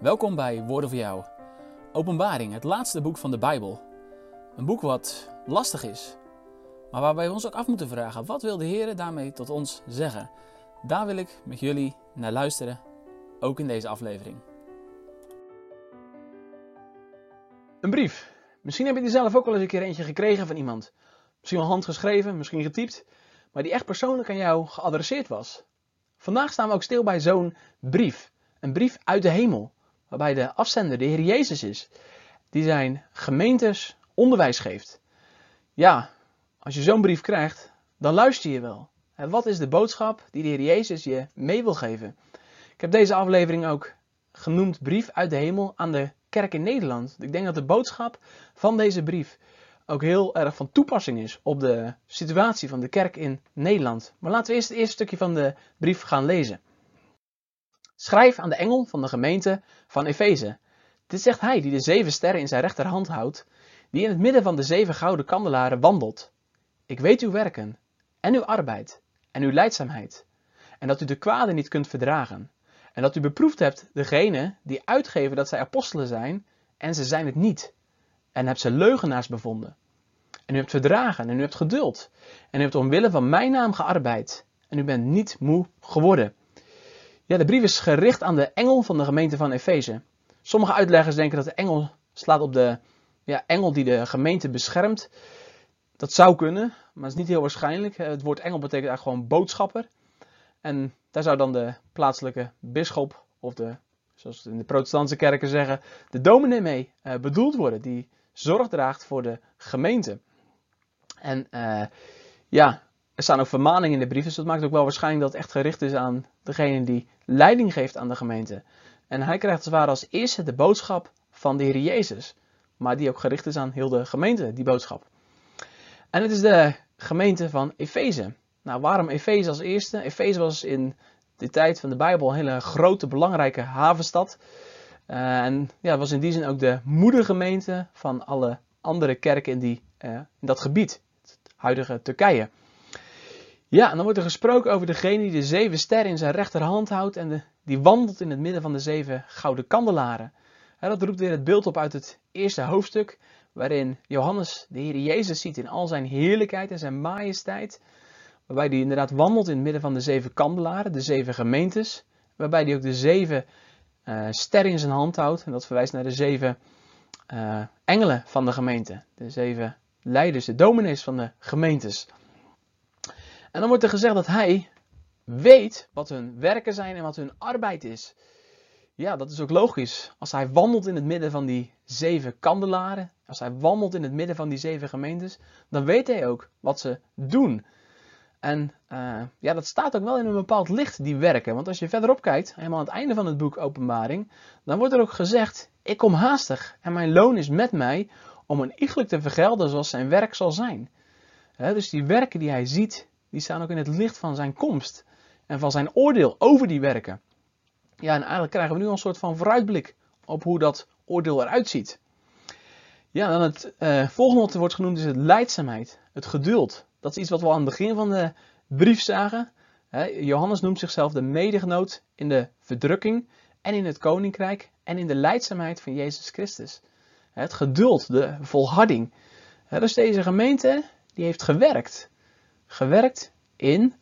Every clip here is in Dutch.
Welkom bij Woorden voor jou. Openbaring, het laatste boek van de Bijbel. Een boek wat lastig is, maar waarbij we ons ook af moeten vragen: wat wil de Heer daarmee tot ons zeggen? Daar wil ik met jullie naar luisteren, ook in deze aflevering. Een brief. Misschien heb je die zelf ook wel eens een keer eentje gekregen van iemand. Misschien wel handgeschreven, misschien getypt, maar die echt persoonlijk aan jou geadresseerd was. Vandaag staan we ook stil bij zo'n brief. Een brief uit de hemel waarbij de afzender de Heer Jezus is, die zijn gemeentes onderwijs geeft. Ja, als je zo'n brief krijgt, dan luister je wel. En wat is de boodschap die de Heer Jezus je mee wil geven? Ik heb deze aflevering ook genoemd Brief uit de Hemel aan de kerk in Nederland. Ik denk dat de boodschap van deze brief ook heel erg van toepassing is op de situatie van de kerk in Nederland. Maar laten we eerst het eerste stukje van de brief gaan lezen. Schrijf aan de engel van de gemeente van Efeze. Dit zegt hij die de zeven sterren in zijn rechterhand houdt, die in het midden van de zeven gouden kandelaren wandelt. Ik weet uw werken, en uw arbeid, en uw leidzaamheid, en dat u de kwade niet kunt verdragen, en dat u beproefd hebt degene die uitgeven dat zij apostelen zijn, en ze zijn het niet, en hebt ze leugenaars bevonden. En u hebt verdragen, en u hebt geduld, en u hebt omwille van mijn naam gearbeid, en u bent niet moe geworden. Ja, de brief is gericht aan de engel van de gemeente van Efeze. Sommige uitleggers denken dat de engel slaat op de ja, engel die de gemeente beschermt. Dat zou kunnen, maar het is niet heel waarschijnlijk. Het woord engel betekent eigenlijk gewoon boodschapper. En daar zou dan de plaatselijke bisschop of de, zoals in de protestantse kerken zeggen, de dominee mee uh, bedoeld worden. Die zorg draagt voor de gemeente. En uh, ja, er staan ook vermaningen in de brief, dus dat maakt ook wel waarschijnlijk dat het echt gericht is aan degene die leiding geeft aan de gemeente. En hij krijgt als als eerste de boodschap van de Heer Jezus, maar die ook gericht is aan heel de gemeente, die boodschap. En het is de gemeente van Efeze. Nou, waarom Efeze als eerste? Efeze was in de tijd van de Bijbel een hele grote, belangrijke havenstad. Uh, en ja, was in die zin ook de moedergemeente van alle andere kerken in, die, uh, in dat gebied, het huidige Turkije. Ja, dan wordt er gesproken over degene die de zeven sterren in zijn rechterhand houdt en die wandelt in het midden van de zeven gouden kandelaren. dat roept weer het beeld op uit het eerste hoofdstuk, waarin Johannes de Heer Jezus ziet in al zijn heerlijkheid en zijn majesteit. Waarbij hij inderdaad wandelt in het midden van de zeven kandelaren, de zeven gemeentes. Waarbij hij ook de zeven uh, sterren in zijn hand houdt. En dat verwijst naar de zeven uh, engelen van de gemeente. De zeven leiders, de dominees van de gemeentes. En dan wordt er gezegd dat hij weet wat hun werken zijn en wat hun arbeid is. Ja, dat is ook logisch. Als hij wandelt in het midden van die zeven kandelaren, als hij wandelt in het midden van die zeven gemeentes, dan weet hij ook wat ze doen. En uh, ja, dat staat ook wel in een bepaald licht, die werken. Want als je verderop kijkt, helemaal aan het einde van het boek Openbaring, dan wordt er ook gezegd: Ik kom haastig en mijn loon is met mij om een iegelijk te vergelden zoals zijn werk zal zijn. dus die werken die hij ziet, die staan ook in het licht van zijn komst en van zijn oordeel over die werken. Ja, en eigenlijk krijgen we nu een soort van vooruitblik op hoe dat oordeel eruit ziet. Ja, dan het uh, volgende wat wordt genoemd is het leidzaamheid, het geduld. Dat is iets wat we aan het begin van de brief zagen. Johannes noemt zichzelf de medegenoot in de verdrukking en in het koninkrijk en in de leidzaamheid van Jezus Christus. Het geduld, de volharding. Dus deze gemeente die heeft gewerkt gewerkt in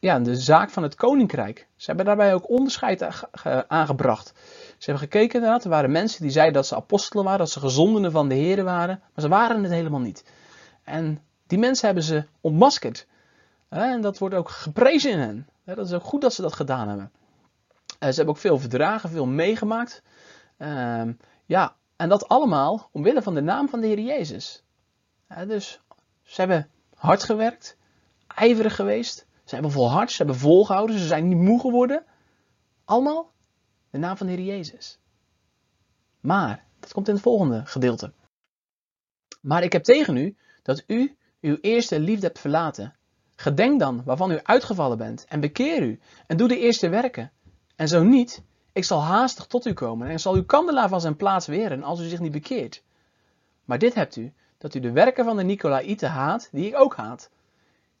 ja, de zaak van het koninkrijk. Ze hebben daarbij ook onderscheid aangebracht. Ze hebben gekeken er waren mensen die zeiden dat ze apostelen waren, dat ze gezondenen van de Heer waren, maar ze waren het helemaal niet. En die mensen hebben ze ontmaskerd. En dat wordt ook geprezen in hen. Dat is ook goed dat ze dat gedaan hebben. Ze hebben ook veel verdragen, veel meegemaakt. Ehm, ja, en dat allemaal omwille van de naam van de Heer Jezus. Dus ze hebben hard gewerkt, ijverig geweest. Ze hebben volhard, ze hebben volgehouden, ze zijn niet moe geworden. Allemaal de naam van de Heer Jezus. Maar, dat komt in het volgende gedeelte. Maar ik heb tegen u dat u uw eerste liefde hebt verlaten. Gedenk dan waarvan u uitgevallen bent en bekeer u en doe de eerste werken. En zo niet, ik zal haastig tot u komen en zal uw kandelaar van zijn plaats weren als u zich niet bekeert. Maar dit hebt u, dat u de werken van de Nicolaïten haat, die ik ook haat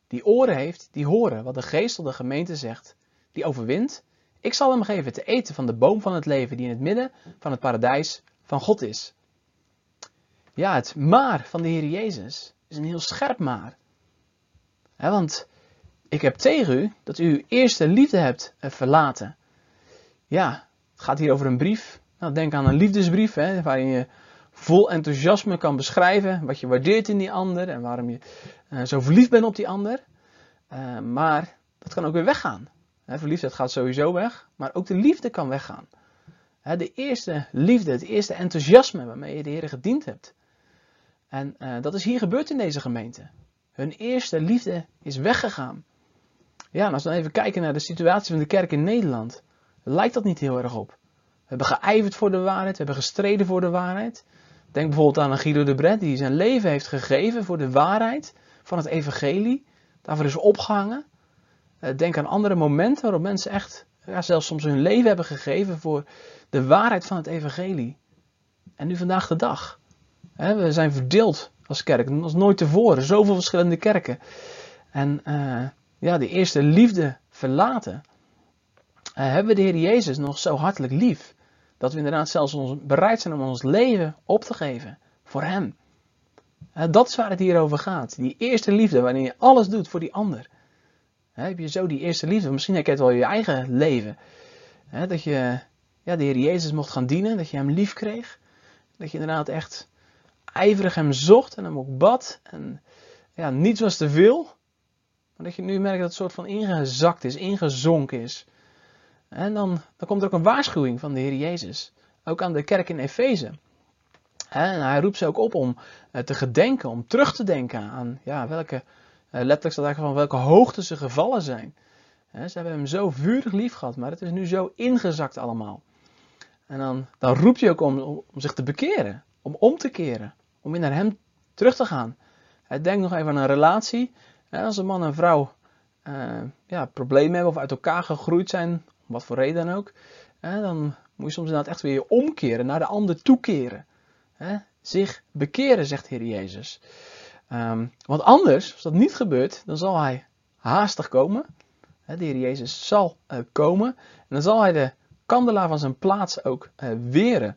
die oren heeft, die horen wat de geest de gemeente zegt. Die overwint, Ik zal hem geven te eten van de boom van het leven die in het midden van het paradijs van God is. Ja, het maar van de Heer Jezus is een heel scherp maar. want ik heb tegen u dat u uw eerste liefde hebt verlaten. Ja, het gaat hier over een brief. Nou, denk aan een liefdesbrief, hè, waarin je vol enthousiasme kan beschrijven wat je waardeert in die ander en waarom je uh, zo verliefd bent op die ander. Uh, maar dat kan ook weer weggaan. Hè, verliefdheid gaat sowieso weg, maar ook de liefde kan weggaan. De eerste liefde, het eerste enthousiasme waarmee je de Heer gediend hebt. En uh, dat is hier gebeurd in deze gemeente. Hun eerste liefde is weggegaan. Ja, en als we dan even kijken naar de situatie van de kerk in Nederland, lijkt dat niet heel erg op. We hebben geijverd voor de waarheid, we hebben gestreden voor de waarheid. Denk bijvoorbeeld aan Guido de Bret, die zijn leven heeft gegeven voor de waarheid van het evangelie. Daarvoor is opgehangen. Eh, denk aan andere momenten waarop mensen echt, ja, zelfs soms hun leven hebben gegeven voor de waarheid van het evangelie. En nu vandaag de dag. We zijn verdeeld als kerk, als nooit tevoren. Zoveel verschillende kerken. En uh, ja, de eerste liefde verlaten. Uh, hebben we de Heer Jezus nog zo hartelijk lief. Dat we inderdaad zelfs ons, bereid zijn om ons leven op te geven voor Hem. Dat is waar het hier over gaat. Die eerste liefde, waarin je alles doet voor die ander. heb je zo die eerste liefde? Misschien het wel je eigen leven. dat je ja, de Heer Jezus mocht gaan dienen, dat je Hem lief kreeg. Dat je inderdaad echt ijverig hem zocht en hem ook bad. En ja, niets was te veel. Maar dat je nu merkt dat het soort van ingezakt is, ingezonken is. En dan, dan komt er ook een waarschuwing van de Heer Jezus. Ook aan de kerk in Efeze. En hij roept ze ook op om eh, te gedenken, om terug te denken aan ja, welke, eh, letterlijk eigenlijk van welke hoogte ze gevallen zijn. Ze hebben hem zo vurig lief gehad, maar het is nu zo ingezakt allemaal. En dan, dan roept hij ook om, om zich te bekeren, om om te keren om weer naar hem terug te gaan. Denk nog even aan een relatie. Als een man en vrouw uh, ja, problemen hebben of uit elkaar gegroeid zijn, wat voor reden dan ook, dan moet je soms inderdaad echt weer omkeren, naar de ander toekeren. Zich bekeren, zegt Heer Jezus. Um, want anders, als dat niet gebeurt, dan zal hij haastig komen. De Heer Jezus zal uh, komen en dan zal hij de kandelaar van zijn plaats ook uh, weren.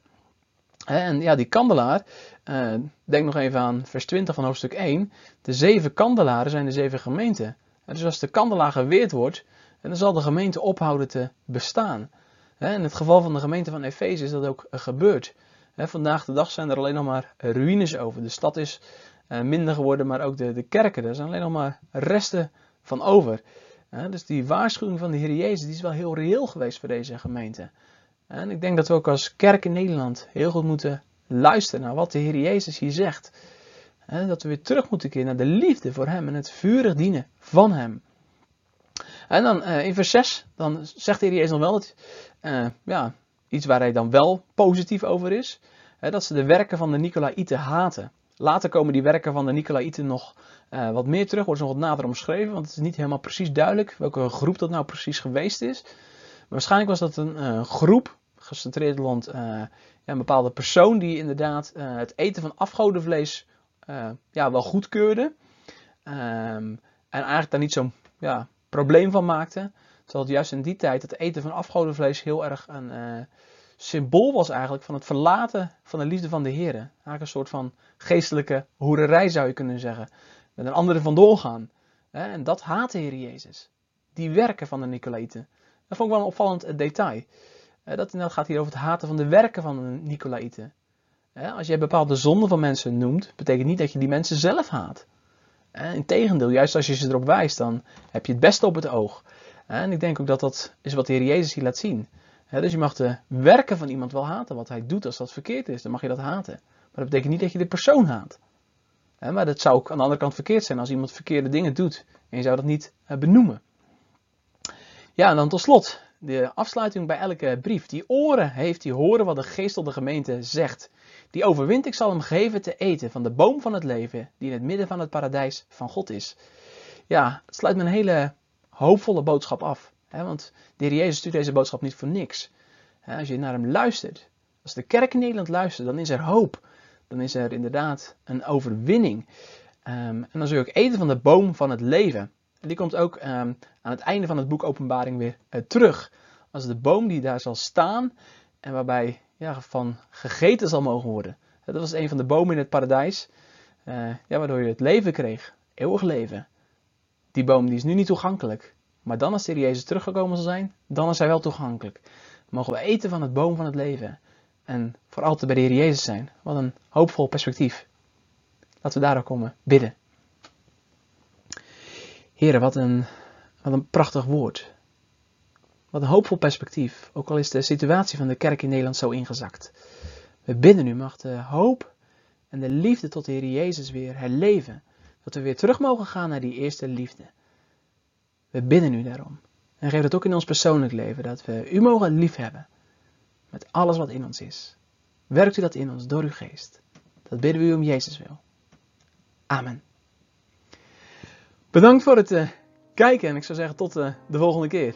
En ja, die kandelaar, uh, denk nog even aan vers 20 van hoofdstuk 1. De zeven kandelaren zijn de zeven gemeenten. dus als de kandelaar geweerd wordt, dan zal de gemeente ophouden te bestaan. In het geval van de gemeente van Efeze is dat ook uh, gebeurd. Vandaag de dag zijn er alleen nog maar ruïnes over. De stad is uh, minder geworden, maar ook de, de kerken. Er zijn alleen nog maar resten van over. Dus die waarschuwing van de Heer Jezus die is wel heel reëel geweest voor deze gemeente. En ik denk dat we ook als kerk in Nederland heel goed moeten luisteren naar wat de Heer Jezus hier zegt. Dat we weer terug moeten keren naar de liefde voor Hem en het vurig dienen van Hem. En dan uh, in vers 6, dan zegt de Heer dan wel dat, uh, ja, iets waar hij dan wel positief over is. Hè, dat ze de werken van de Nicolaïten haten. Later komen die werken van de Nicolaïten nog uh, wat meer terug, wordt nog wat nader omschreven, want het is niet helemaal precies duidelijk welke groep dat nou precies geweest is. Waarschijnlijk was dat een groep gecentreerd rond een bepaalde persoon die inderdaad het eten van afgodenvlees ja, wel goedkeurde. Um, en eigenlijk daar niet zo'n ja, probleem van maakte. Terwijl juist in die tijd het eten van afgodenvlees heel erg een symbool was eigenlijk van het verlaten van de liefde van de Heer. Eigenlijk een soort van geestelijke hoererij zou je kunnen zeggen. Met een andere vandoor gaan. En dat haatte Heer Jezus. Die werken van de Nicolaïten. Dat vond ik wel een opvallend detail. Dat gaat hier over het haten van de werken van de Nicolaïten. Als je bepaalde zonden van mensen noemt, betekent niet dat je die mensen zelf haat. Integendeel, juist als je ze erop wijst, dan heb je het beste op het oog. En ik denk ook dat dat is wat de Heer Jezus hier laat zien. Dus je mag de werken van iemand wel haten, wat hij doet als dat verkeerd is, dan mag je dat haten. Maar dat betekent niet dat je de persoon haat. Maar dat zou ook aan de andere kant verkeerd zijn als iemand verkeerde dingen doet en je zou dat niet eh, benoemen. Ja, en dan tot slot, de afsluiting bij elke brief. Die oren heeft, die horen wat de geest op de gemeente zegt. Die overwint, ik zal hem geven te eten van de boom van het leven, die in het midden van het paradijs van God is. Ja, het sluit me een hele hoopvolle boodschap af. Hè, want de Heer Jezus stuurt deze boodschap niet voor niks. Als je naar hem luistert, als de kerk in Nederland luistert, dan is er hoop. Dan is er inderdaad een overwinning. Um, en dan zul je ook eten van de boom van het leven. Die komt ook um, aan het einde van het boek Openbaring weer uh, terug. als de boom die daar zal staan en waarbij ja, van gegeten zal mogen worden. Dat was een van de bomen in het paradijs, uh, ja, waardoor je het leven kreeg, eeuwig leven. Die boom die is nu niet toegankelijk, maar dan als de Heer Jezus teruggekomen zal zijn, dan is hij wel toegankelijk. mogen we eten van het boom van het leven en voor altijd bij de Heer Jezus zijn. Wat een hoopvol perspectief. Laten we daarop komen bidden. Heren, wat een, wat een prachtig woord. Wat een hoopvol perspectief, ook al is de situatie van de kerk in Nederland zo ingezakt. We bidden nu, mag de hoop en de liefde tot de Heer Jezus weer herleven. Dat we weer terug mogen gaan naar die eerste liefde. We bidden u daarom. En geef dat ook in ons persoonlijk leven, dat we u mogen liefhebben. Met alles wat in ons is. Werkt u dat in ons door uw geest. Dat bidden we u om Jezus wil. Amen. Bedankt voor het uh, kijken en ik zou zeggen tot uh, de volgende keer.